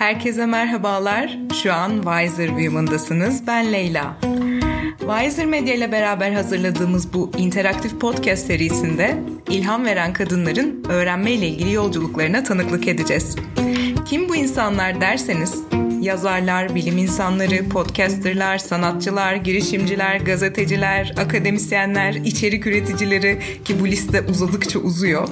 Herkese merhabalar. Şu an Wiser Women'dasınız. Ben Leyla. Wiser Medya ile beraber hazırladığımız bu interaktif podcast serisinde ilham veren kadınların öğrenme ile ilgili yolculuklarına tanıklık edeceğiz. Kim bu insanlar derseniz yazarlar, bilim insanları, podcasterlar, sanatçılar, girişimciler, gazeteciler, akademisyenler, içerik üreticileri ki bu liste uzadıkça uzuyor.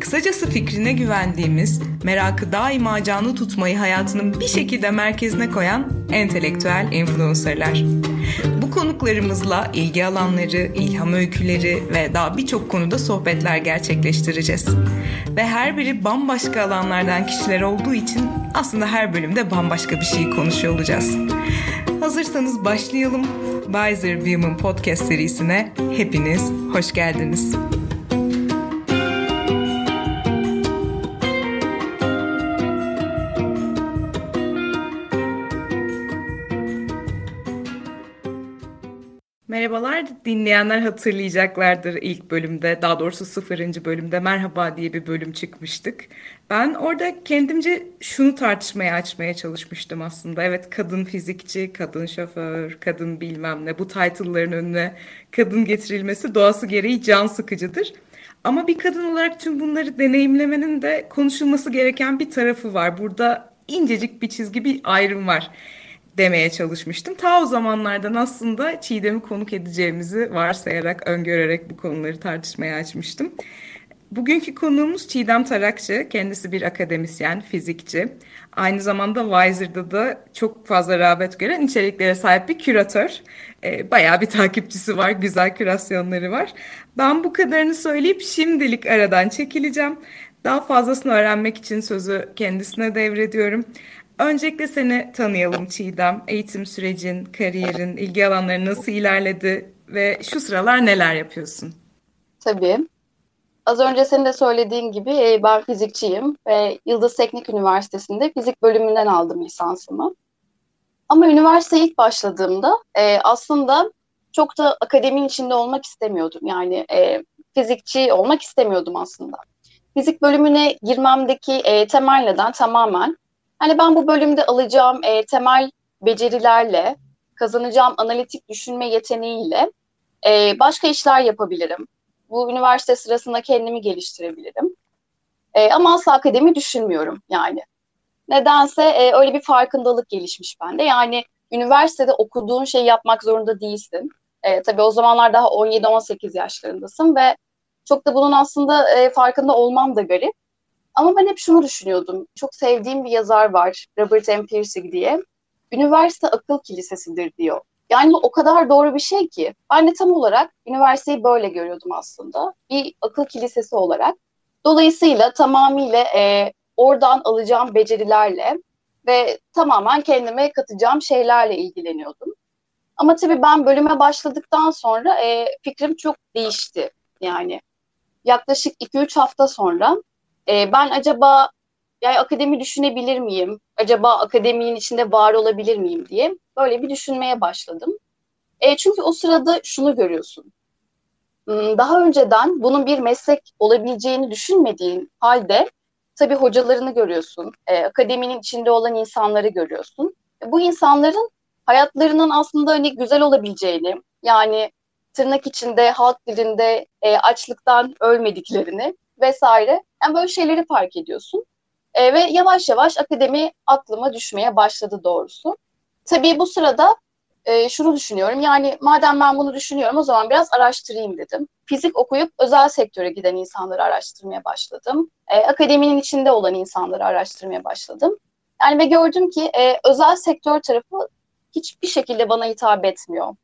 Kısacası fikrine güvendiğimiz, merakı daima canlı tutmayı hayatının bir şekilde merkezine koyan entelektüel influencerlar. Bu konuklarımızla ilgi alanları, ilham öyküleri ve daha birçok konuda sohbetler gerçekleştireceğiz. Ve her biri bambaşka alanlardan kişiler olduğu için aslında her bölümde bambaşka bir şey konuşuyor olacağız. Hazırsanız başlayalım. Wiser Women Podcast serisine hepiniz hoş geldiniz. Merhabalar, dinleyenler hatırlayacaklardır ilk bölümde, daha doğrusu sıfırıncı bölümde Merhaba diye bir bölüm çıkmıştık. Ben orada kendimce şunu tartışmaya açmaya çalışmıştım aslında. Evet kadın fizikçi, kadın şoför, kadın bilmem ne bu title'ların önüne kadın getirilmesi doğası gereği can sıkıcıdır. Ama bir kadın olarak tüm bunları deneyimlemenin de konuşulması gereken bir tarafı var. Burada incecik bir çizgi, bir ayrım var demeye çalışmıştım. Ta o zamanlardan aslında Çiğdem'i konuk edeceğimizi varsayarak, öngörerek bu konuları tartışmaya açmıştım. Bugünkü konuğumuz Çiğdem Tarakçı. Kendisi bir akademisyen, fizikçi. Aynı zamanda Wiser'da da çok fazla rağbet gören içeriklere sahip bir küratör. E, bayağı bir takipçisi var, güzel kürasyonları var. Ben bu kadarını söyleyip şimdilik aradan çekileceğim. Daha fazlasını öğrenmek için sözü kendisine devrediyorum. Öncelikle seni tanıyalım Çiğdem. Eğitim sürecin, kariyerin, ilgi alanları nasıl ilerledi ve şu sıralar neler yapıyorsun? Tabii. Az önce senin de söylediğin gibi e, ben fizikçiyim ve Yıldız Teknik Üniversitesi'nde fizik bölümünden aldım lisansımı. Ama üniversiteye ilk başladığımda e, aslında çok da akademinin içinde olmak istemiyordum. Yani e, fizikçi olmak istemiyordum aslında. Fizik bölümüne girmemdeki temel neden tamamen Hani ben bu bölümde alacağım e, temel becerilerle, kazanacağım analitik düşünme yeteneğiyle e, başka işler yapabilirim. Bu üniversite sırasında kendimi geliştirebilirim. E, ama asla akademi düşünmüyorum yani. Nedense e, öyle bir farkındalık gelişmiş bende. Yani üniversitede okuduğun şeyi yapmak zorunda değilsin. E, tabii o zamanlar daha 17-18 yaşlarındasın ve çok da bunun aslında e, farkında olmam da garip. Ama ben hep şunu düşünüyordum. Çok sevdiğim bir yazar var, Robert M. Pirsig diye. Üniversite akıl kilisesidir diyor. Yani o kadar doğru bir şey ki. Ben de tam olarak üniversiteyi böyle görüyordum aslında. Bir akıl kilisesi olarak. Dolayısıyla tamamıyla e, oradan alacağım becerilerle ve tamamen kendime katacağım şeylerle ilgileniyordum. Ama tabii ben bölüme başladıktan sonra e, fikrim çok değişti. Yani yaklaşık 2-3 hafta sonra e, ben acaba yani akademi düşünebilir miyim? Acaba akademinin içinde var olabilir miyim diye böyle bir düşünmeye başladım. E, çünkü o sırada şunu görüyorsun. Hmm, daha önceden bunun bir meslek olabileceğini düşünmediğin halde tabii hocalarını görüyorsun, e, akademinin içinde olan insanları görüyorsun. E, bu insanların hayatlarının aslında hani güzel olabileceğini, yani tırnak içinde halk dilinde e, açlıktan ölmediklerini vesaire. Yani böyle şeyleri fark ediyorsun. E, ve yavaş yavaş akademi aklıma düşmeye başladı doğrusu. Tabii bu sırada e, şunu düşünüyorum. Yani madem ben bunu düşünüyorum o zaman biraz araştırayım dedim. Fizik okuyup özel sektöre giden insanları araştırmaya başladım. E, akademinin içinde olan insanları araştırmaya başladım. Yani ve gördüm ki e, özel sektör tarafı hiçbir şekilde bana hitap etmiyor.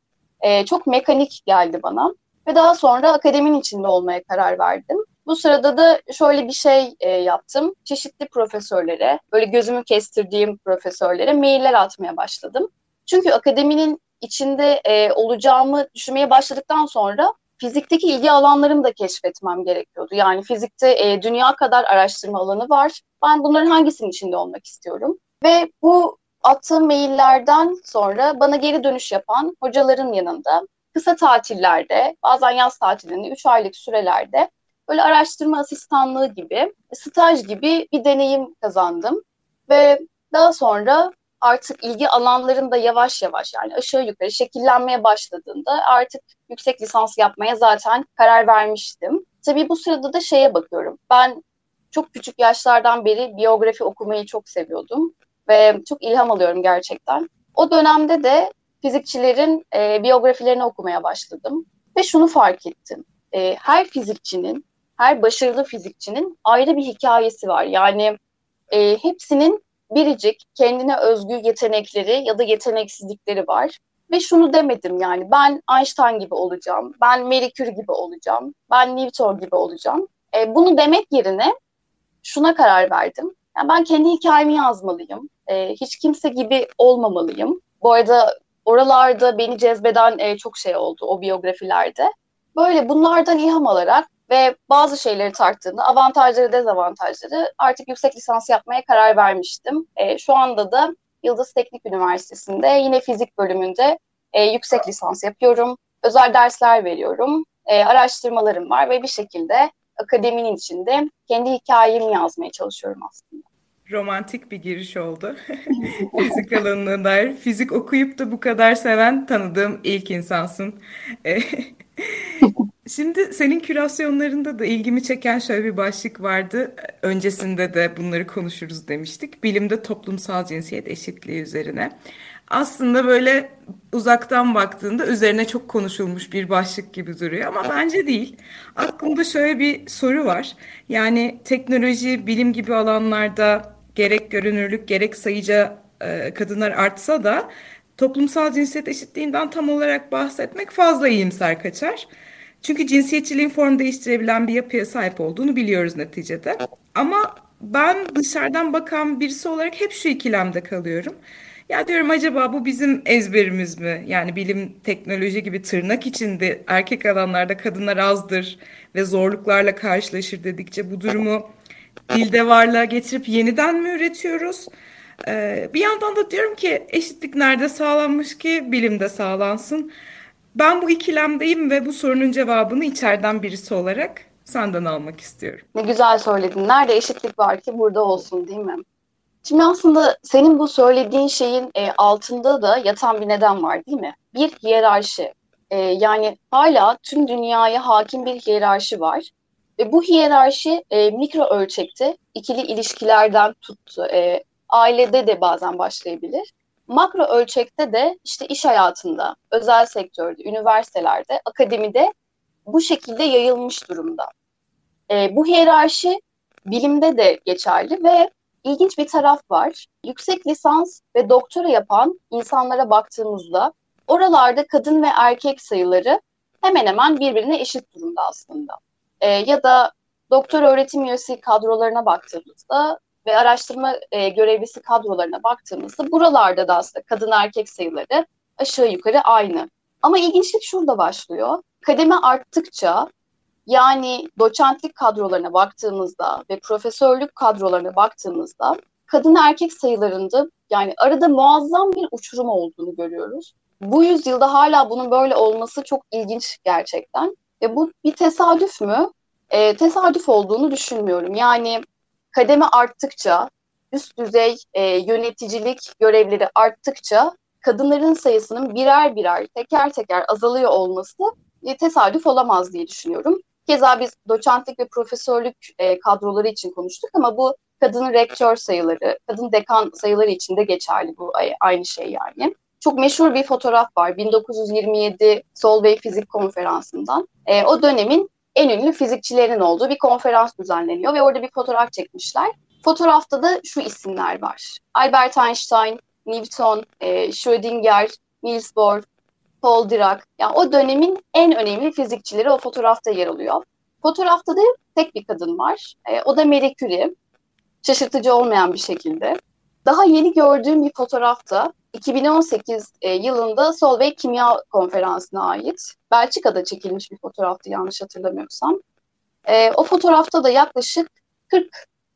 E, çok mekanik geldi bana. Ve daha sonra akademinin içinde olmaya karar verdim. Bu sırada da şöyle bir şey e, yaptım. Çeşitli profesörlere, böyle gözümü kestirdiğim profesörlere mailler atmaya başladım. Çünkü akademinin içinde e, olacağımı düşünmeye başladıktan sonra fizikteki ilgi alanlarımı da keşfetmem gerekiyordu. Yani fizikte e, dünya kadar araştırma alanı var. Ben bunların hangisinin içinde olmak istiyorum? Ve bu attığım maillerden sonra bana geri dönüş yapan hocaların yanında kısa tatillerde, bazen yaz tatilinde, 3 aylık sürelerde böyle araştırma asistanlığı gibi, staj gibi bir deneyim kazandım. Ve daha sonra artık ilgi alanlarında yavaş yavaş yani aşağı yukarı şekillenmeye başladığında artık yüksek lisans yapmaya zaten karar vermiştim. Tabii bu sırada da şeye bakıyorum. Ben çok küçük yaşlardan beri biyografi okumayı çok seviyordum ve çok ilham alıyorum gerçekten. O dönemde de fizikçilerin e, biyografilerini okumaya başladım ve şunu fark ettim. E, her fizikçinin, her başarılı fizikçinin ayrı bir hikayesi var. Yani e, hepsinin biricik, kendine özgü yetenekleri ya da yeteneksizlikleri var. Ve şunu demedim yani ben Einstein gibi olacağım, ben Curie gibi olacağım, ben Newton gibi olacağım. E, bunu demek yerine şuna karar verdim. Yani ben kendi hikayemi yazmalıyım. E, hiç kimse gibi olmamalıyım. Bu arada oralarda beni cezbeden e, çok şey oldu o biyografilerde. Böyle bunlardan ilham alarak ve bazı şeyleri tarttığında avantajları dezavantajları artık yüksek lisans yapmaya karar vermiştim. E, şu anda da Yıldız Teknik Üniversitesi'nde yine fizik bölümünde e, yüksek lisans yapıyorum. Özel dersler veriyorum. E, araştırmalarım var ve bir şekilde akademinin içinde kendi hikayemi yazmaya çalışıyorum aslında. Romantik bir giriş oldu. Fizik alanına dair. Fizik okuyup da bu kadar seven tanıdığım ilk insansın. Şimdi senin kürasyonlarında da ilgimi çeken şöyle bir başlık vardı. Öncesinde de bunları konuşuruz demiştik. Bilimde toplumsal cinsiyet eşitliği üzerine. Aslında böyle uzaktan baktığında üzerine çok konuşulmuş bir başlık gibi duruyor ama bence değil. Aklımda şöyle bir soru var. Yani teknoloji, bilim gibi alanlarda gerek görünürlük gerek sayıca e, kadınlar artsa da toplumsal cinsiyet eşitliğinden tam olarak bahsetmek fazla iyimser kaçar. Çünkü cinsiyetçiliğin form değiştirebilen bir yapıya sahip olduğunu biliyoruz neticede. Ama ben dışarıdan bakan birisi olarak hep şu ikilemde kalıyorum. Ya diyorum acaba bu bizim ezberimiz mi? Yani bilim, teknoloji gibi tırnak içinde erkek alanlarda kadınlar azdır ve zorluklarla karşılaşır dedikçe bu durumu dilde varlığa getirip yeniden mi üretiyoruz? Ee, bir yandan da diyorum ki eşitlik nerede sağlanmış ki bilimde sağlansın. Ben bu ikilemdeyim ve bu sorunun cevabını içeriden birisi olarak senden almak istiyorum. Ne güzel söyledin. Nerede eşitlik var ki burada olsun değil mi? Şimdi aslında senin bu söylediğin şeyin e, altında da yatan bir neden var değil mi? Bir hiyerarşi. E, yani hala tüm dünyaya hakim bir hiyerarşi var. Ve bu hiyerarşi e, mikro ölçekte ikili ilişkilerden tuttu. E, ailede de bazen başlayabilir. Makro ölçekte de işte iş hayatında, özel sektörde, üniversitelerde, akademide bu şekilde yayılmış durumda. E, bu hiyerarşi bilimde de geçerli ve ilginç bir taraf var. Yüksek lisans ve doktora yapan insanlara baktığımızda oralarda kadın ve erkek sayıları hemen hemen birbirine eşit durumda aslında. E, ya da doktor öğretim üyesi kadrolarına baktığımızda ve araştırma e, görevlisi kadrolarına baktığımızda buralarda da aslında kadın erkek sayıları aşağı yukarı aynı. Ama ilginçlik şurada başlıyor. Kademe arttıkça yani doçentlik kadrolarına baktığımızda ve profesörlük kadrolarına baktığımızda kadın erkek sayılarında yani arada muazzam bir uçurum olduğunu görüyoruz. Bu yüzyılda hala bunun böyle olması çok ilginç gerçekten. Ve bu bir tesadüf mü? E, tesadüf olduğunu düşünmüyorum. Yani kademe arttıkça, üst düzey e, yöneticilik görevleri arttıkça kadınların sayısının birer birer, teker teker azalıyor olması e, tesadüf olamaz diye düşünüyorum. Keza biz doçentlik ve profesörlük e, kadroları için konuştuk ama bu kadın rektör sayıları, kadın dekan sayıları için de geçerli bu aynı şey yani. Çok meşhur bir fotoğraf var 1927 Solvay Fizik Konferansı'ndan. E, o dönemin en ünlü fizikçilerin olduğu bir konferans düzenleniyor ve orada bir fotoğraf çekmişler. Fotoğrafta da şu isimler var. Albert Einstein, Newton, e, Schrödinger, Niels Bohr, Paul Dirac. Yani o dönemin en önemli fizikçileri o fotoğrafta yer alıyor. Fotoğrafta da tek bir kadın var. E, o da Marie Curie. Şaşırtıcı olmayan bir şekilde. Daha yeni gördüğüm bir fotoğrafta 2018 e, yılında Solvay Kimya Konferansı'na ait Belçika'da çekilmiş bir fotoğraftı yanlış hatırlamıyorsam. E, o fotoğrafta da yaklaşık 40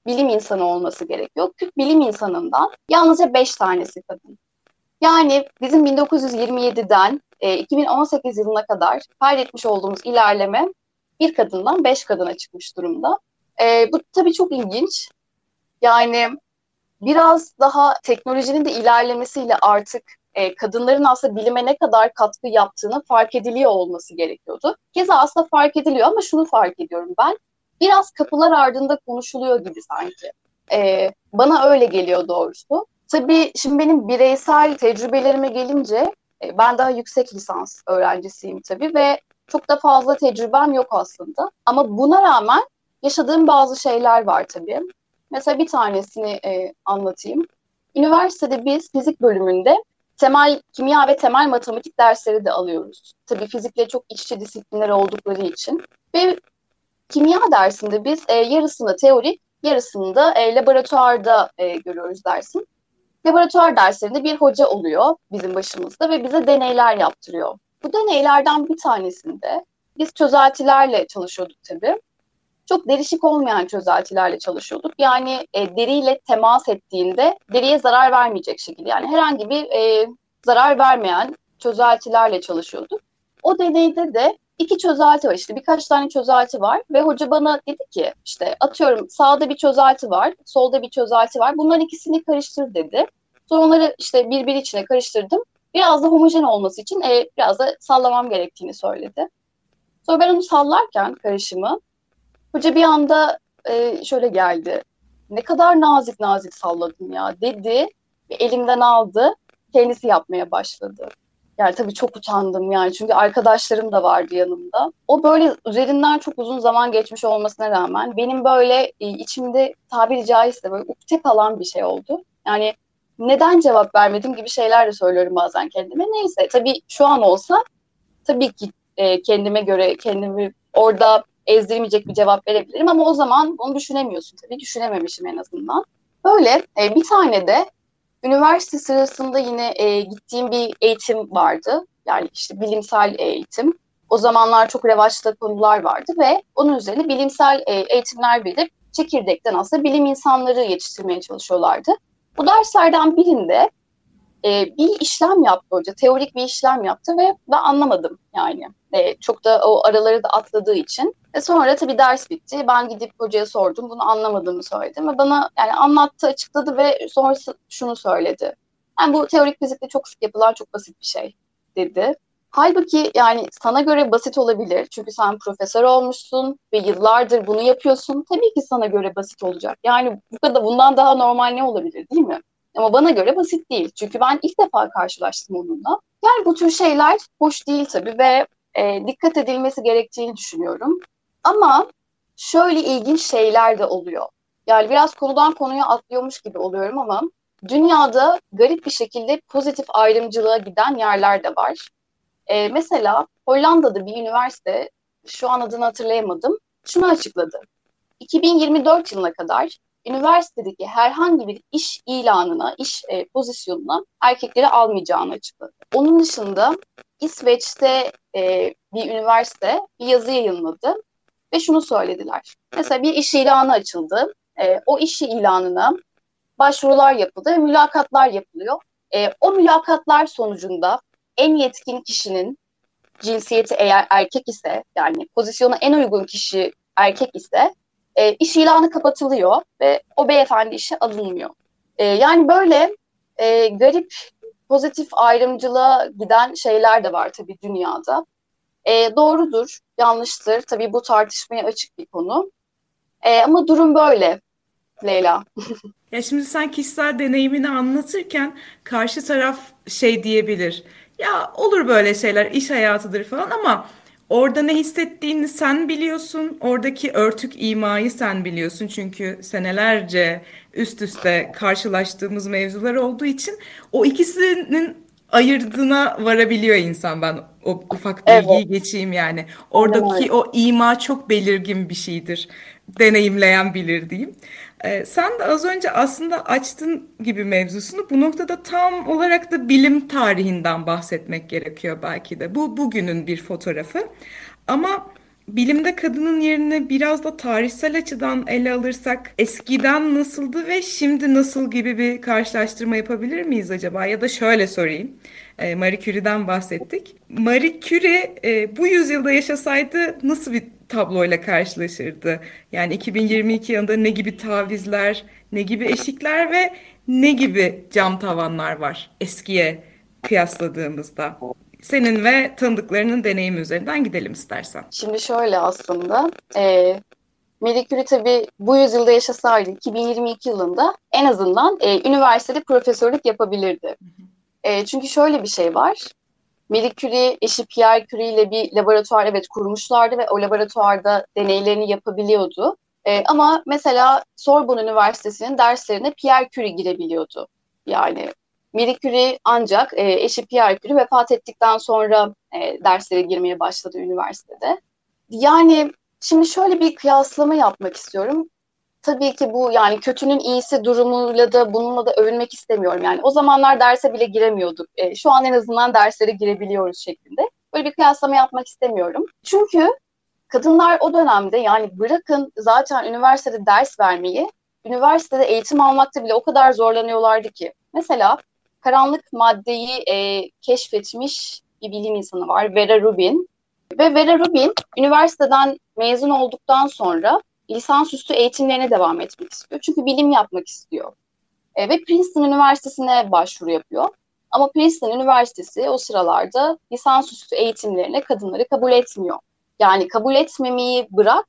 bilim insanı olması gerekiyor. 40 bilim insanından yalnızca 5 tanesi kadın. Yani bizim 1927'den e, 2018 yılına kadar kaydetmiş olduğumuz ilerleme bir kadından 5 kadına çıkmış durumda. E, bu tabii çok ilginç. Yani biraz daha teknolojinin de ilerlemesiyle artık e, kadınların aslında bilime ne kadar katkı yaptığını fark ediliyor olması gerekiyordu. Keza aslında fark ediliyor ama şunu fark ediyorum ben. Biraz kapılar ardında konuşuluyor gibi sanki. E, bana öyle geliyor doğrusu. Tabii şimdi benim bireysel tecrübelerime gelince e, ben daha yüksek lisans öğrencisiyim tabii ve çok da fazla tecrübem yok aslında. Ama buna rağmen yaşadığım bazı şeyler var tabii. Mesela bir tanesini e, anlatayım. Üniversitede biz fizik bölümünde temel kimya ve temel matematik dersleri de alıyoruz. Tabii fizikle çok iççi disiplinler oldukları için. Ve kimya dersinde biz e, yarısını teorik, yarısını da e, laboratuvarda e, görüyoruz dersin. Laboratuvar derslerinde bir hoca oluyor bizim başımızda ve bize deneyler yaptırıyor. Bu deneylerden bir tanesinde biz çözeltilerle çalışıyorduk tabii. Çok derişik olmayan çözeltilerle çalışıyorduk. Yani e, deriyle temas ettiğinde deriye zarar vermeyecek şekilde. Yani herhangi bir e, zarar vermeyen çözeltilerle çalışıyorduk. O deneyde de iki çözelti var işte birkaç tane çözelti var ve hoca bana dedi ki işte atıyorum sağda bir çözelti var, solda bir çözelti var. Bunların ikisini karıştır dedi. Sonra onları işte birbiri içine karıştırdım. Biraz da homojen olması için e, biraz da sallamam gerektiğini söyledi. Sonra ben onu sallarken karışımı hoca bir anda e, şöyle geldi. Ne kadar nazik nazik salladın ya dedi ve elimden aldı. Kendisi yapmaya başladı. Yani tabii çok utandım yani çünkü arkadaşlarım da vardı yanımda. O böyle üzerinden çok uzun zaman geçmiş olmasına rağmen benim böyle e, içimde tabiri caizse böyle ukde kalan bir şey oldu. Yani neden cevap vermedim gibi şeyler de söylüyorum bazen kendime. Neyse tabii şu an olsa tabii ki e, kendime göre kendimi orada ezdirmeyecek bir cevap verebilirim ama o zaman onu düşünemiyorsun tabii düşünememişim en azından. Böyle e, bir tane de üniversite sırasında yine e, gittiğim bir eğitim vardı. Yani işte bilimsel eğitim. O zamanlar çok revaçta konular vardı ve onun üzerine bilimsel e, eğitimler verip çekirdekten aslında bilim insanları yetiştirmeye çalışıyorlardı. Bu derslerden birinde e, bir işlem yaptı hoca, teorik bir işlem yaptı ve ben anlamadım yani. E, çok da o araları da atladığı için. Ve sonra tabii ders bitti. Ben gidip hocaya sordum. Bunu anlamadığımı söyledim ve bana yani anlattı, açıkladı ve sonrası şunu söyledi. Yani bu teorik fizikte çok sık yapılan çok basit bir şey dedi. Halbuki yani sana göre basit olabilir. Çünkü sen profesör olmuşsun ve yıllardır bunu yapıyorsun. Tabii ki sana göre basit olacak. Yani bu kadar bundan daha normal ne olabilir değil mi? Ama bana göre basit değil. Çünkü ben ilk defa karşılaştım onunla. Yani bu tür şeyler hoş değil tabii ve e, dikkat edilmesi gerektiğini düşünüyorum. Ama şöyle ilginç şeyler de oluyor. Yani biraz konudan konuya atlıyormuş gibi oluyorum ama dünyada garip bir şekilde pozitif ayrımcılığa giden yerler de var. E, mesela Hollanda'da bir üniversite, şu an adını hatırlayamadım, şunu açıkladı. 2024 yılına kadar üniversitedeki herhangi bir iş ilanına, iş e, pozisyonuna erkekleri almayacağını açıkladı. Onun dışında İsveç'te e, bir üniversite bir yazı yayınladı ve şunu söylediler. Mesela bir iş ilanı açıldı. E, o iş ilanına başvurular yapıldı ve mülakatlar yapılıyor. E, o mülakatlar sonucunda en yetkin kişinin cinsiyeti eğer erkek ise yani pozisyona en uygun kişi erkek ise e, iş ilanı kapatılıyor ve o beyefendi işe alınmıyor. E, yani böyle e, garip pozitif ayrımcılığa giden şeyler de var tabii dünyada. E, doğrudur, yanlıştır. Tabii bu tartışmaya açık bir konu. E, ama durum böyle Leyla. ya şimdi sen kişisel deneyimini anlatırken karşı taraf şey diyebilir. Ya olur böyle şeyler, iş hayatıdır falan ama Orada ne hissettiğini sen biliyorsun. Oradaki örtük imayı sen biliyorsun. Çünkü senelerce üst üste karşılaştığımız mevzular olduğu için o ikisinin ayırdığına varabiliyor insan ben o ufak bilgiyi evet. geçeyim yani. Oradaki evet. o ima çok belirgin bir şeydir. Deneyimleyen bilir diyeyim. Ee, sen de az önce aslında açtın gibi mevzusunu. Bu noktada tam olarak da bilim tarihinden bahsetmek gerekiyor belki de. Bu bugünün bir fotoğrafı. Ama bilimde kadının yerine biraz da tarihsel açıdan ele alırsak eskiden nasıldı ve şimdi nasıl gibi bir karşılaştırma yapabilir miyiz acaba? Ya da şöyle sorayım. Ee, Marie Curie'den bahsettik. Marie Curie e, bu yüzyılda yaşasaydı nasıl bir tabloyla karşılaşırdı. Yani 2022 yılında ne gibi tavizler, ne gibi eşikler ve ne gibi cam tavanlar var eskiye kıyasladığımızda? Senin ve tanıdıklarının deneyimi üzerinden gidelim istersen. Şimdi şöyle aslında, e, Marie Curie tabii bu yüzyılda yaşasaydı 2022 yılında en azından e, üniversitede profesörlük yapabilirdi. E, çünkü şöyle bir şey var. Marie Curie eşi Pierre Curie ile bir laboratuvar evet kurmuşlardı ve o laboratuvarda deneylerini yapabiliyordu. E, ama mesela Sorbonne Üniversitesi'nin derslerine Pierre Curie girebiliyordu. Yani Marie Curie ancak e, eşi Pierre Curie vefat ettikten sonra e, derslere girmeye başladı üniversitede. Yani şimdi şöyle bir kıyaslama yapmak istiyorum. Tabii ki bu yani kötünün iyisi durumuyla da bununla da övünmek istemiyorum. Yani o zamanlar derse bile giremiyorduk. E, şu an en azından derslere girebiliyoruz şeklinde. Böyle bir kıyaslama yapmak istemiyorum. Çünkü kadınlar o dönemde yani bırakın zaten üniversitede ders vermeyi, üniversitede eğitim almakta bile o kadar zorlanıyorlardı ki. Mesela karanlık maddeyi e, keşfetmiş bir bilim insanı var, Vera Rubin. Ve Vera Rubin üniversiteden mezun olduktan sonra lisansüstü eğitimlerine devam etmek istiyor. Çünkü bilim yapmak istiyor. E, ve Princeton Üniversitesi'ne başvuru yapıyor. Ama Princeton Üniversitesi o sıralarda lisansüstü eğitimlerine kadınları kabul etmiyor. Yani kabul etmemeyi bırak,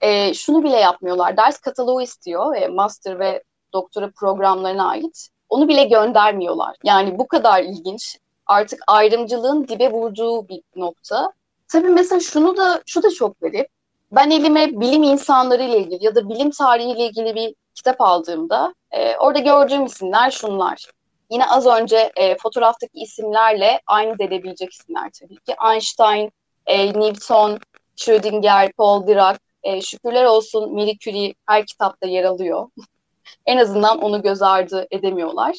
e, şunu bile yapmıyorlar. Ders kataloğu istiyor, e, master ve doktora programlarına ait. Onu bile göndermiyorlar. Yani bu kadar ilginç. Artık ayrımcılığın dibe vurduğu bir nokta. Tabii mesela şunu da şu da çok garip. Ben elime bilim insanları ile ilgili ya da bilim tarihi ile ilgili bir kitap aldığımda e, orada gördüğüm isimler şunlar. Yine az önce e, fotoğraftaki isimlerle aynı edebilecek isimler tabii ki. Einstein, e, Newton, Schrödinger, Paul Dirac, e, şükürler olsun Marie Curie her kitapta yer alıyor. en azından onu göz ardı edemiyorlar.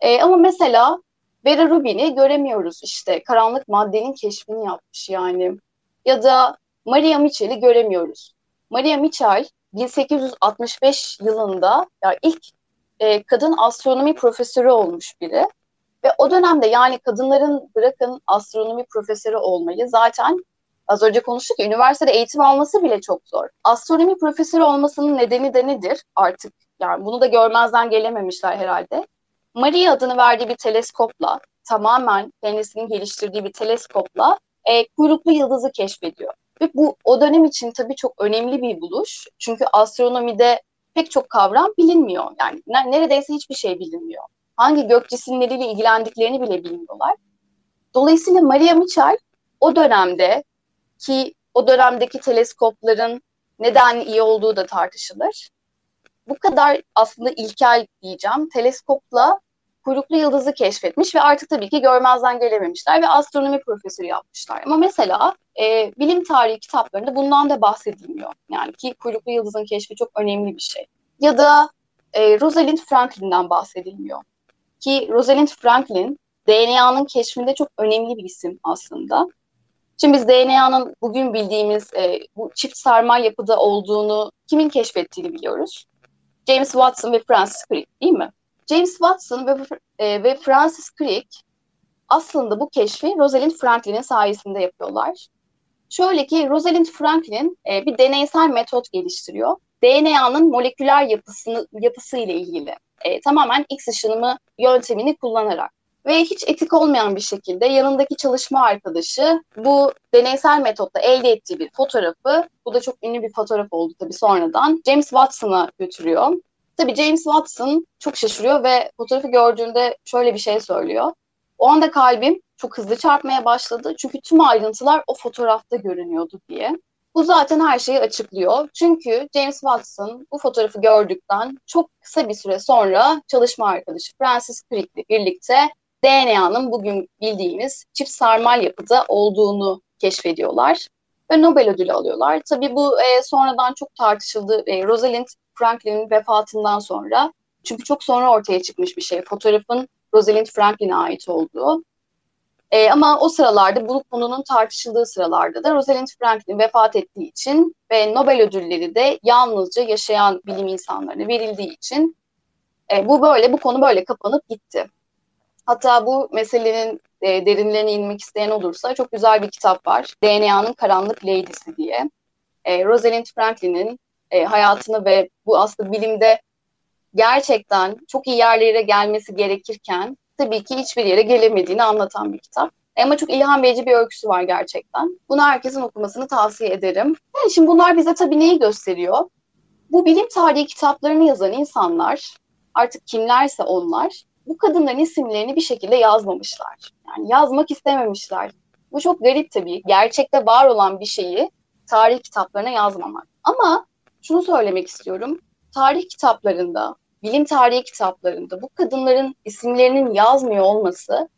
E, ama mesela Vera Rubin'i göremiyoruz işte. Karanlık maddenin keşfini yapmış yani. Ya da Maria Mitchell'i göremiyoruz. Maria Mitchell 1865 yılında ya ilk e, kadın astronomi profesörü olmuş biri. Ve o dönemde yani kadınların bırakın astronomi profesörü olmayı zaten az önce konuştuk ya üniversitede eğitim alması bile çok zor. Astronomi profesörü olmasının nedeni de nedir artık? Yani bunu da görmezden gelememişler herhalde. Maria adını verdiği bir teleskopla tamamen kendisinin geliştirdiği bir teleskopla e, kuyruklu yıldızı keşfediyor. Ve bu o dönem için tabii çok önemli bir buluş. Çünkü astronomide pek çok kavram bilinmiyor. Yani neredeyse hiçbir şey bilinmiyor. Hangi gök cisimleriyle ilgilendiklerini bile bilmiyorlar. Dolayısıyla Maria Mitchell o dönemde ki o dönemdeki teleskopların neden iyi olduğu da tartışılır. Bu kadar aslında ilkel diyeceğim. Teleskopla kuyruklu yıldızı keşfetmiş ve artık tabii ki görmezden gelememişler ve astronomi profesörü yapmışlar. Ama mesela e, bilim tarihi kitaplarında bundan da bahsedilmiyor. Yani ki kuyruklu yıldızın keşfi çok önemli bir şey. Ya da e, Rosalind Franklin'den bahsedilmiyor. Ki Rosalind Franklin DNA'nın keşfinde çok önemli bir isim aslında. Şimdi biz DNA'nın bugün bildiğimiz e, bu çift sarmal yapıda olduğunu kimin keşfettiğini biliyoruz. James Watson ve Francis Crick değil mi? James Watson ve, e, ve Francis Crick aslında bu keşfi Rosalind Franklin'in sayesinde yapıyorlar. Şöyle ki Rosalind Franklin e, bir deneysel metot geliştiriyor. DNA'nın moleküler yapısını yapısı ile ilgili. E, tamamen X ışınımı yöntemini kullanarak ve hiç etik olmayan bir şekilde yanındaki çalışma arkadaşı bu deneysel metotla elde ettiği bir fotoğrafı, bu da çok ünlü bir fotoğraf oldu tabii sonradan, James Watson'a götürüyor. Tabii James Watson çok şaşırıyor ve fotoğrafı gördüğünde şöyle bir şey söylüyor. O anda kalbim çok hızlı çarpmaya başladı çünkü tüm ayrıntılar o fotoğrafta görünüyordu diye. Bu zaten her şeyi açıklıyor. Çünkü James Watson bu fotoğrafı gördükten çok kısa bir süre sonra çalışma arkadaşı Francis Crick ile birlikte DNA'nın bugün bildiğimiz çift sarmal yapıda olduğunu keşfediyorlar ve Nobel ödülü alıyorlar. Tabii bu e, sonradan çok tartışıldı. E, Rosalind Franklin'in vefatından sonra çünkü çok sonra ortaya çıkmış bir şey. Fotoğrafın Rosalind Franklin'e ait olduğu. E, ama o sıralarda bu konunun tartışıldığı sıralarda da Rosalind Franklin vefat ettiği için ve Nobel ödülleri de yalnızca yaşayan bilim insanlarına verildiği için e, bu böyle bu konu böyle kapanıp gitti. Hatta bu meselenin e, derinlerine inmek isteyen olursa çok güzel bir kitap var. DNA'nın Karanlık Lady'si diye. E, Rosalind Franklin'in e, hayatını ve bu aslında bilimde gerçekten çok iyi yerlere gelmesi gerekirken tabii ki hiçbir yere gelemediğini anlatan bir kitap. Ama çok ilham verici bir öyküsü var gerçekten. Bunu herkesin okumasını tavsiye ederim. Yani şimdi bunlar bize tabii neyi gösteriyor? Bu bilim tarihi kitaplarını yazan insanlar, artık kimlerse onlar, bu kadınların isimlerini bir şekilde yazmamışlar. Yani yazmak istememişler. Bu çok garip tabii. Gerçekte var olan bir şeyi tarih kitaplarına yazmamak. Ama şunu söylemek istiyorum. Tarih kitaplarında, bilim tarihi kitaplarında bu kadınların isimlerinin yazmıyor olması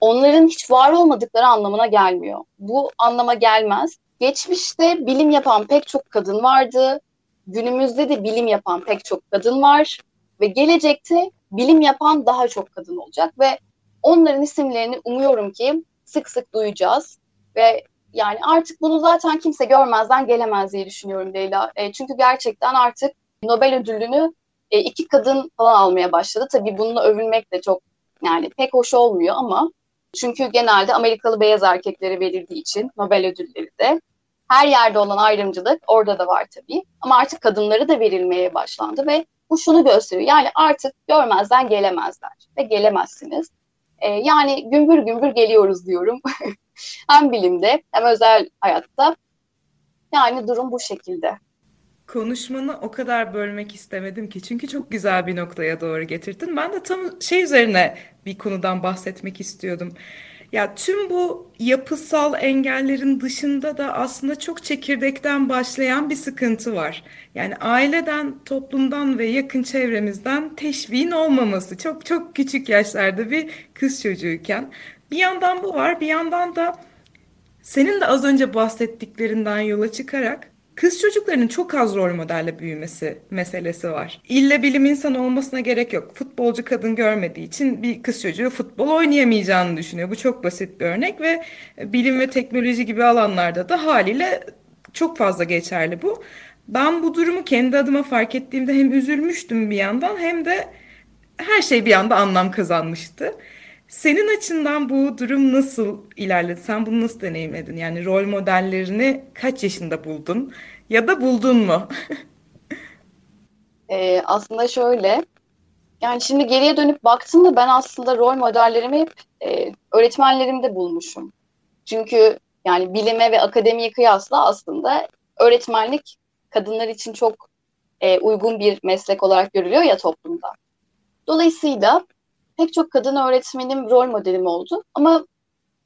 onların hiç var olmadıkları anlamına gelmiyor. Bu anlama gelmez. Geçmişte bilim yapan pek çok kadın vardı. Günümüzde de bilim yapan pek çok kadın var ve gelecekte bilim yapan daha çok kadın olacak ve onların isimlerini umuyorum ki sık sık duyacağız ve yani artık bunu zaten kimse görmezden gelemez diye düşünüyorum Leyla. E, çünkü gerçekten artık Nobel ödülünü e, iki kadın falan almaya başladı. Tabii bununla övülmek de çok yani pek hoş olmuyor ama çünkü genelde Amerikalı beyaz erkeklere verildiği için Nobel ödülleri de her yerde olan ayrımcılık orada da var tabii. Ama artık kadınları da verilmeye başlandı ve bu şunu gösteriyor. Yani artık görmezden gelemezler ve gelemezsiniz. Ee, yani gümbür gümbür geliyoruz diyorum. hem bilimde hem özel hayatta. Yani durum bu şekilde. Konuşmanı o kadar bölmek istemedim ki çünkü çok güzel bir noktaya doğru getirdin. Ben de tam şey üzerine bir konudan bahsetmek istiyordum. Ya tüm bu yapısal engellerin dışında da aslında çok çekirdekten başlayan bir sıkıntı var. Yani aileden, toplumdan ve yakın çevremizden teşviğin olmaması. Çok çok küçük yaşlarda bir kız çocuğuyken. Bir yandan bu var, bir yandan da senin de az önce bahsettiklerinden yola çıkarak kız çocuklarının çok az rol modelle büyümesi meselesi var. İlle bilim insanı olmasına gerek yok. Futbolcu kadın görmediği için bir kız çocuğu futbol oynayamayacağını düşünüyor. Bu çok basit bir örnek ve bilim ve teknoloji gibi alanlarda da haliyle çok fazla geçerli bu. Ben bu durumu kendi adıma fark ettiğimde hem üzülmüştüm bir yandan hem de her şey bir anda anlam kazanmıştı. Senin açından bu durum nasıl ilerledi? Sen bunu nasıl deneyimledin? Yani rol modellerini kaç yaşında buldun? Ya da buldun mu? ee, aslında şöyle, yani şimdi geriye dönüp baktığımda ben aslında rol modellerimi hep e, öğretmenlerimde bulmuşum. Çünkü yani bilime ve akademiye kıyasla aslında öğretmenlik kadınlar için çok e, uygun bir meslek olarak görülüyor ya toplumda. Dolayısıyla pek çok kadın öğretmenim rol modelim oldu. Ama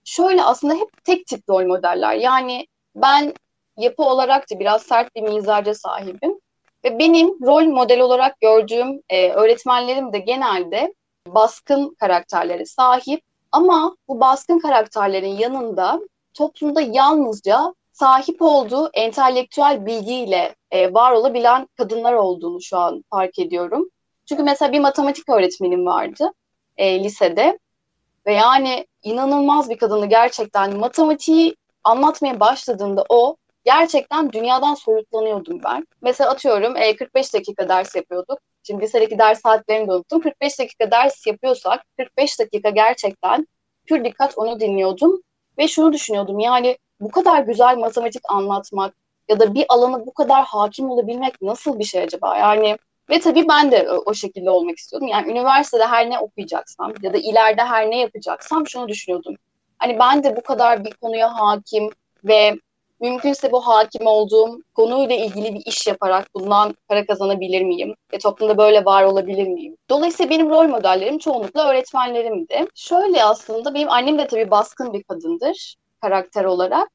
şöyle aslında hep tek tip rol modeller. Yani ben yapı olarak da biraz sert bir mizaca sahibim. Ve benim rol model olarak gördüğüm e, öğretmenlerim de genelde baskın karakterlere sahip. Ama bu baskın karakterlerin yanında toplumda yalnızca sahip olduğu entelektüel bilgiyle e, var olabilen kadınlar olduğunu şu an fark ediyorum. Çünkü mesela bir matematik öğretmenim vardı e, lisede. Ve yani inanılmaz bir kadını gerçekten. Matematiği anlatmaya başladığında o gerçekten dünyadan soyutlanıyordum ben. Mesela atıyorum e, 45 dakika ders yapıyorduk. Şimdi lisedeki ders saatlerini de unuttum. 45 dakika ders yapıyorsak 45 dakika gerçekten pür dikkat onu dinliyordum. Ve şunu düşünüyordum yani bu kadar güzel matematik anlatmak ya da bir alana bu kadar hakim olabilmek nasıl bir şey acaba? Yani ve tabii ben de o şekilde olmak istiyordum. Yani üniversitede her ne okuyacaksam ya da ileride her ne yapacaksam şunu düşünüyordum. Hani ben de bu kadar bir konuya hakim ve mümkünse bu hakim olduğum konuyla ilgili bir iş yaparak bundan para kazanabilir miyim? Ve toplumda böyle var olabilir miyim? Dolayısıyla benim rol modellerim çoğunlukla öğretmenlerimdi. Şöyle aslında benim annem de tabii baskın bir kadındır karakter olarak.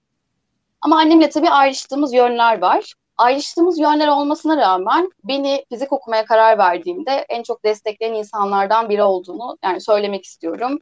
Ama annemle tabii ayrıştığımız yönler var ayrıştığımız yönler olmasına rağmen beni fizik okumaya karar verdiğimde en çok destekleyen insanlardan biri olduğunu yani söylemek istiyorum.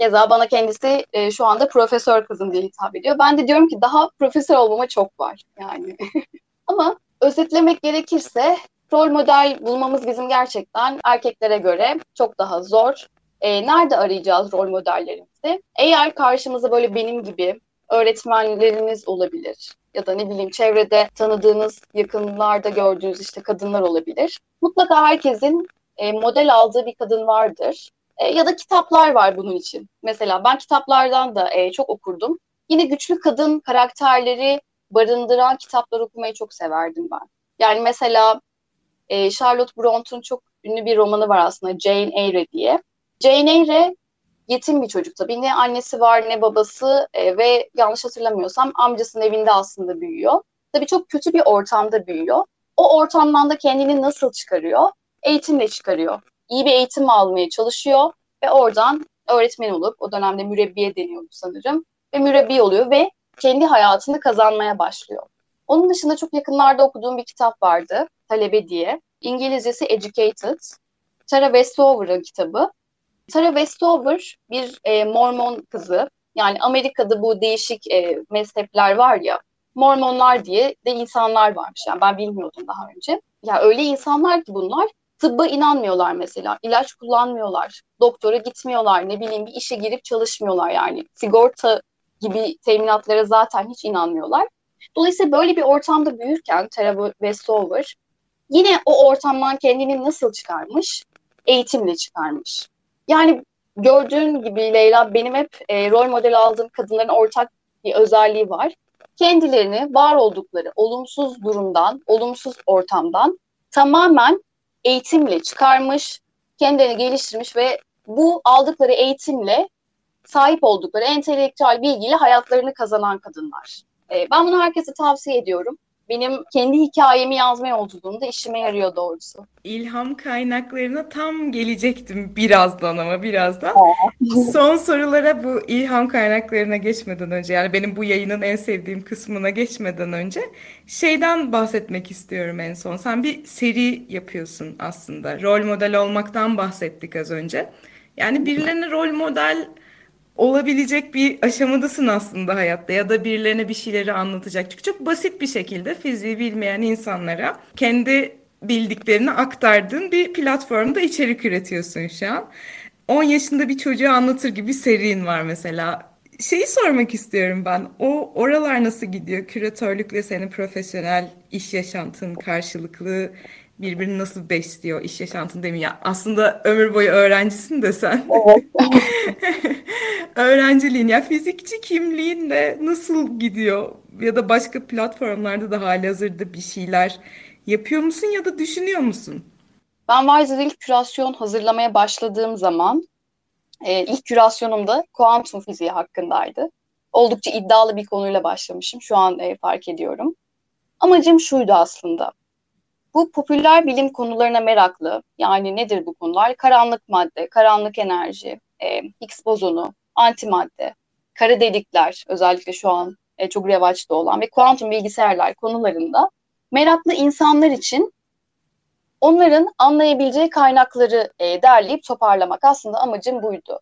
Keza bana kendisi e, şu anda profesör kızım diye hitap ediyor. Ben de diyorum ki daha profesör olmama çok var yani. Ama özetlemek gerekirse rol model bulmamız bizim gerçekten erkeklere göre çok daha zor. E, nerede arayacağız rol modellerimizi? Eğer karşımıza böyle benim gibi öğretmenleriniz olabilir ya da ne bileyim çevrede tanıdığınız, yakınlarda gördüğünüz işte kadınlar olabilir. Mutlaka herkesin e, model aldığı bir kadın vardır. E, ya da kitaplar var bunun için. Mesela ben kitaplardan da e, çok okurdum. Yine güçlü kadın karakterleri barındıran kitaplar okumayı çok severdim ben. Yani mesela e, Charlotte Bronte'un çok ünlü bir romanı var aslında Jane Eyre diye. Jane Eyre yetim bir çocuk tabii. Ne annesi var ne babası e, ve yanlış hatırlamıyorsam amcasının evinde aslında büyüyor. Tabii çok kötü bir ortamda büyüyor. O ortamdan da kendini nasıl çıkarıyor? Eğitimle çıkarıyor. İyi bir eğitim almaya çalışıyor ve oradan öğretmen olup o dönemde mürebbiye deniyordu sanırım ve mürebbi oluyor ve kendi hayatını kazanmaya başlıyor. Onun dışında çok yakınlarda okuduğum bir kitap vardı. Talebe diye. İngilizcesi Educated. Tara Westover'ın kitabı. Tara Westover bir e, Mormon kızı. Yani Amerika'da bu değişik e, mezhepler var ya. Mormonlar diye de insanlar varmış. Yani ben bilmiyordum daha önce. Ya öyle insanlar ki bunlar tıbba inanmıyorlar mesela. İlaç kullanmıyorlar. Doktora gitmiyorlar. Ne bileyim bir işe girip çalışmıyorlar yani. Sigorta gibi teminatlara zaten hiç inanmıyorlar. Dolayısıyla böyle bir ortamda büyürken Tara Westover yine o ortamdan kendini nasıl çıkarmış? Eğitimle çıkarmış. Yani gördüğün gibi Leyla benim hep e, rol model aldığım kadınların ortak bir özelliği var. Kendilerini var oldukları olumsuz durumdan, olumsuz ortamdan tamamen eğitimle çıkarmış, kendilerini geliştirmiş ve bu aldıkları eğitimle sahip oldukları entelektüel bilgiyle hayatlarını kazanan kadınlar. E, ben bunu herkese tavsiye ediyorum. Benim kendi hikayemi yazma yolculuğumda işime yarıyor doğrusu. İlham kaynaklarına tam gelecektim birazdan ama birazdan. Son sorulara bu ilham kaynaklarına geçmeden önce yani benim bu yayının en sevdiğim kısmına geçmeden önce şeyden bahsetmek istiyorum en son. Sen bir seri yapıyorsun aslında. Rol model olmaktan bahsettik az önce. Yani birilerine rol model olabilecek bir aşamadasın aslında hayatta ya da birilerine bir şeyleri anlatacak. Çünkü çok basit bir şekilde fiziği bilmeyen insanlara kendi bildiklerini aktardığın bir platformda içerik üretiyorsun şu an. 10 yaşında bir çocuğa anlatır gibi serin var mesela. Şeyi sormak istiyorum ben. O oralar nasıl gidiyor? Küratörlükle senin profesyonel iş yaşantın karşılıklı birbirini nasıl besliyor iş yaşantın demeyeyim ya aslında ömür boyu öğrencisin de sen. Evet. Öğrenciliğin ya fizikçi kimliğinle nasıl gidiyor ya da başka platformlarda da hali hazırda bir şeyler yapıyor musun ya da düşünüyor musun? Ben Wiser ilk kürasyon hazırlamaya başladığım zaman e, ilk kürasyonumda kuantum fiziği hakkındaydı. Oldukça iddialı bir konuyla başlamışım. Şu an e, fark ediyorum. Amacım şuydu aslında bu popüler bilim konularına meraklı, yani nedir bu konular? Karanlık madde, karanlık enerji, e, Higgs bozonu, antimadde, kara delikler özellikle şu an e, çok revaçta olan ve kuantum bilgisayarlar konularında meraklı insanlar için onların anlayabileceği kaynakları e, derleyip toparlamak aslında amacım buydu.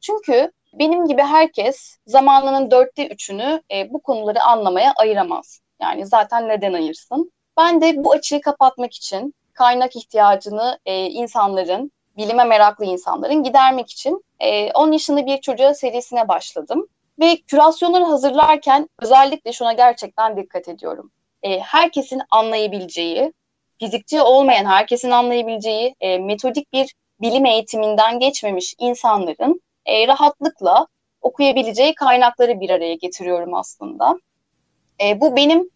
Çünkü benim gibi herkes zamanının dörtte üçünü e, bu konuları anlamaya ayıramaz. Yani zaten neden ayırsın? Ben de bu açığı kapatmak için kaynak ihtiyacını e, insanların, bilime meraklı insanların gidermek için e, 10 yaşında bir çocuğa serisine başladım. Ve kürasyonları hazırlarken özellikle şuna gerçekten dikkat ediyorum. E, herkesin anlayabileceği, fizikçi olmayan herkesin anlayabileceği e, metodik bir bilim eğitiminden geçmemiş insanların e, rahatlıkla okuyabileceği kaynakları bir araya getiriyorum aslında. E, bu benim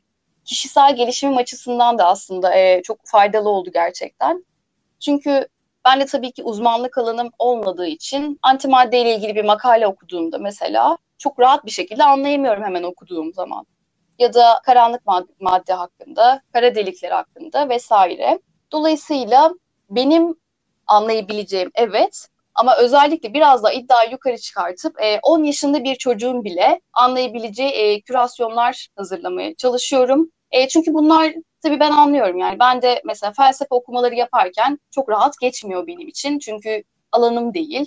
kişisel gelişimim açısından da aslında e, çok faydalı oldu gerçekten. Çünkü ben de tabii ki uzmanlık alanım olmadığı için antimadde ile ilgili bir makale okuduğumda mesela çok rahat bir şekilde anlayamıyorum hemen okuduğum zaman. Ya da karanlık madde, madde hakkında, kara delikler hakkında vesaire. Dolayısıyla benim anlayabileceğim evet ama özellikle biraz daha iddiayı yukarı çıkartıp e, 10 yaşında bir çocuğun bile anlayabileceği e, kürasyonlar hazırlamaya çalışıyorum. E, çünkü bunlar tabii ben anlıyorum yani ben de mesela felsefe okumaları yaparken çok rahat geçmiyor benim için. Çünkü alanım değil,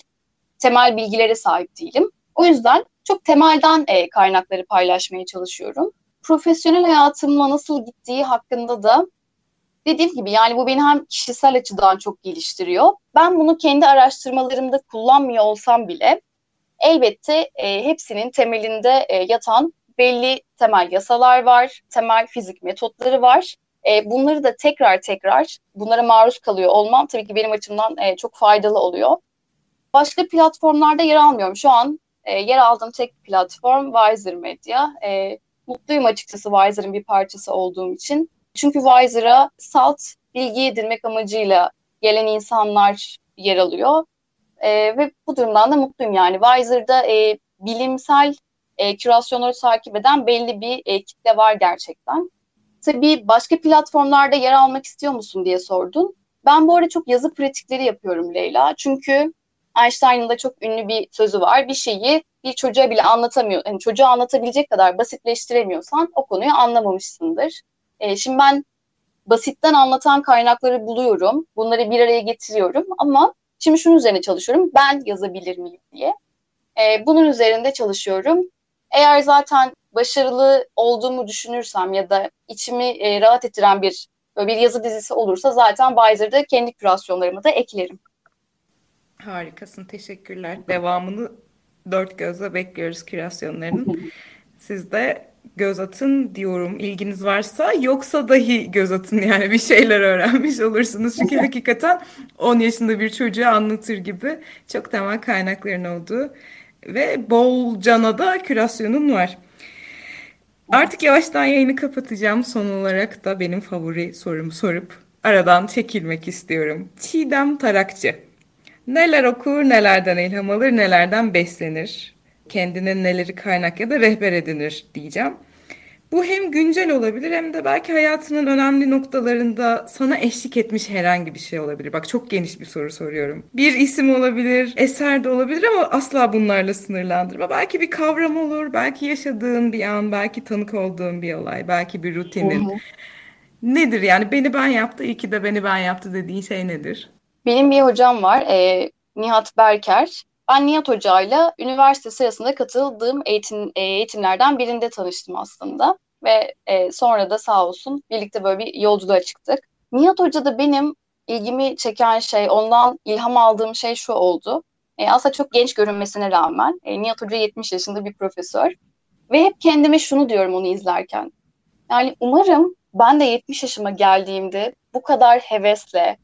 temel bilgilere sahip değilim. O yüzden çok temelden e, kaynakları paylaşmaya çalışıyorum. Profesyonel hayatımla nasıl gittiği hakkında da dediğim gibi yani bu beni hem kişisel açıdan çok geliştiriyor. Ben bunu kendi araştırmalarımda kullanmıyor olsam bile elbette e, hepsinin temelinde e, yatan belli temel yasalar var, temel fizik metotları var. E, bunları da tekrar tekrar bunlara maruz kalıyor olmam tabii ki benim açımdan e, çok faydalı oluyor. Başka platformlarda yer almıyorum. Şu an e, yer aldığım tek platform Wiser Media. E, mutluyum açıkçası Wiser'ın bir parçası olduğum için. Çünkü Wiser'a salt bilgi edinmek amacıyla gelen insanlar yer alıyor. E, ve bu durumdan da mutluyum yani. Wiser'da e, bilimsel e, kürasyonları takip eden belli bir e, kitle var gerçekten. Tabii başka platformlarda yer almak istiyor musun diye sordun. Ben bu arada çok yazı pratikleri yapıyorum Leyla. Çünkü Einstein'ın da çok ünlü bir sözü var. Bir şeyi bir çocuğa bile anlatamıyor. Yani çocuğa anlatabilecek kadar basitleştiremiyorsan o konuyu anlamamışsındır. E, şimdi ben basitten anlatan kaynakları buluyorum. Bunları bir araya getiriyorum ama şimdi şunun üzerine çalışıyorum. Ben yazabilir miyim diye. E, bunun üzerinde çalışıyorum. Eğer zaten başarılı olduğumu düşünürsem ya da içimi e, rahat ettiren bir böyle bir yazı dizisi olursa zaten Bizer'da kendi kürasyonlarımı da eklerim. Harikasın, teşekkürler. Devamını dört gözle bekliyoruz kürasyonlarının. Siz de göz atın diyorum ilginiz varsa yoksa dahi göz atın yani bir şeyler öğrenmiş olursunuz. Çünkü hakikaten 10 yaşında bir çocuğa anlatır gibi çok temel kaynakların olduğu ve bol cana da kürasyonun var. Artık yavaştan yayını kapatacağım. Son olarak da benim favori sorumu sorup aradan çekilmek istiyorum. Çiğdem Tarakçı. Neler okur, nelerden ilham alır, nelerden beslenir? Kendine neleri kaynak ya da rehber edinir diyeceğim. Bu hem güncel olabilir hem de belki hayatının önemli noktalarında sana eşlik etmiş herhangi bir şey olabilir. Bak çok geniş bir soru soruyorum. Bir isim olabilir, eser de olabilir ama asla bunlarla sınırlandırma. Belki bir kavram olur, belki yaşadığın bir an, belki tanık olduğun bir olay, belki bir rutinin. Nedir yani beni ben yaptı, iyi ki de beni ben yaptı dediğin şey nedir? Benim bir hocam var, e, Nihat Berker. Ben Nihat Hoca'yla üniversite sırasında katıldığım eğitim, e, eğitimlerden birinde tanıştım aslında. Ve e, sonra da sağ olsun birlikte böyle bir yolculuğa çıktık. Nihat Hoca da benim ilgimi çeken şey, ondan ilham aldığım şey şu oldu. E, aslında çok genç görünmesine rağmen e, Nihat Hoca 70 yaşında bir profesör. Ve hep kendime şunu diyorum onu izlerken. Yani umarım ben de 70 yaşıma geldiğimde bu kadar hevesle,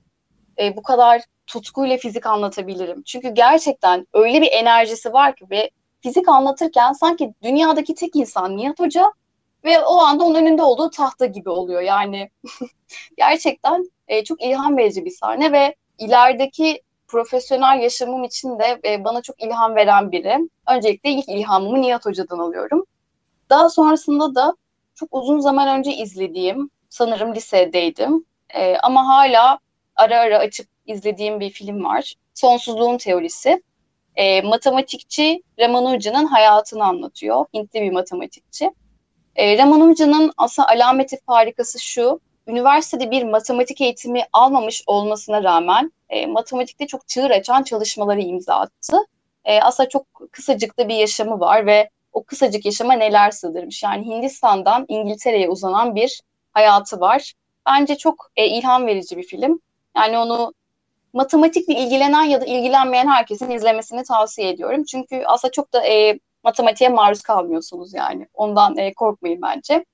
e, bu kadar tutkuyla fizik anlatabilirim. Çünkü gerçekten öyle bir enerjisi var ki ve fizik anlatırken sanki dünyadaki tek insan Nihat Hoca ve o anda onun önünde olduğu tahta gibi oluyor. Yani gerçekten e, çok ilham verici bir sahne ve ilerideki profesyonel yaşamım için de e, bana çok ilham veren biri. Öncelikle ilk ilhamımı Nihat Hoca'dan alıyorum. Daha sonrasında da çok uzun zaman önce izlediğim, sanırım lisedeydim e, ama hala ara ara açıp izlediğim bir film var. Sonsuzluğun Teorisi. E, matematikçi Ramanuja'nın hayatını anlatıyor. Hintli bir matematikçi. E, Ramanuja'nın aslında alameti farikası şu. Üniversitede bir matematik eğitimi almamış olmasına rağmen e, matematikte çok çığır açan çalışmaları imza attı. E, aslında çok kısacık da bir yaşamı var ve o kısacık yaşama neler sığdırmış. Yani Hindistan'dan İngiltere'ye uzanan bir hayatı var. Bence çok e, ilham verici bir film. Yani onu matematikle ilgilenen ya da ilgilenmeyen herkesin izlemesini tavsiye ediyorum. Çünkü aslında çok da e, matematiğe maruz kalmıyorsunuz yani. Ondan e, korkmayın bence.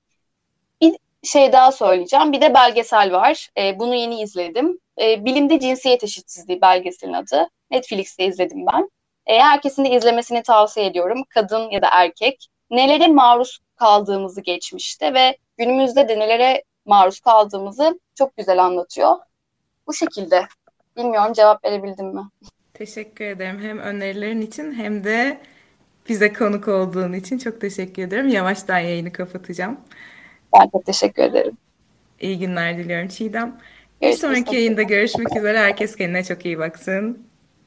Bir şey daha söyleyeceğim. Bir de belgesel var. E, bunu yeni izledim. E, Bilimde Cinsiyet Eşitsizliği belgeselin adı. Netflix'te izledim ben. E, herkesin de izlemesini tavsiye ediyorum. Kadın ya da erkek. Nelere maruz kaldığımızı geçmişte ve günümüzde de nelere maruz kaldığımızı çok güzel anlatıyor. Bu şekilde. Bilmiyorum cevap verebildim mi? Teşekkür ederim hem önerilerin için hem de bize konuk olduğun için çok teşekkür ederim. Yavaştan yayını kapatacağım. Ben de teşekkür ederim. İyi günler diliyorum Çiğdem. Bir sonraki yayında görüşmek üzere. Herkes kendine çok iyi baksın.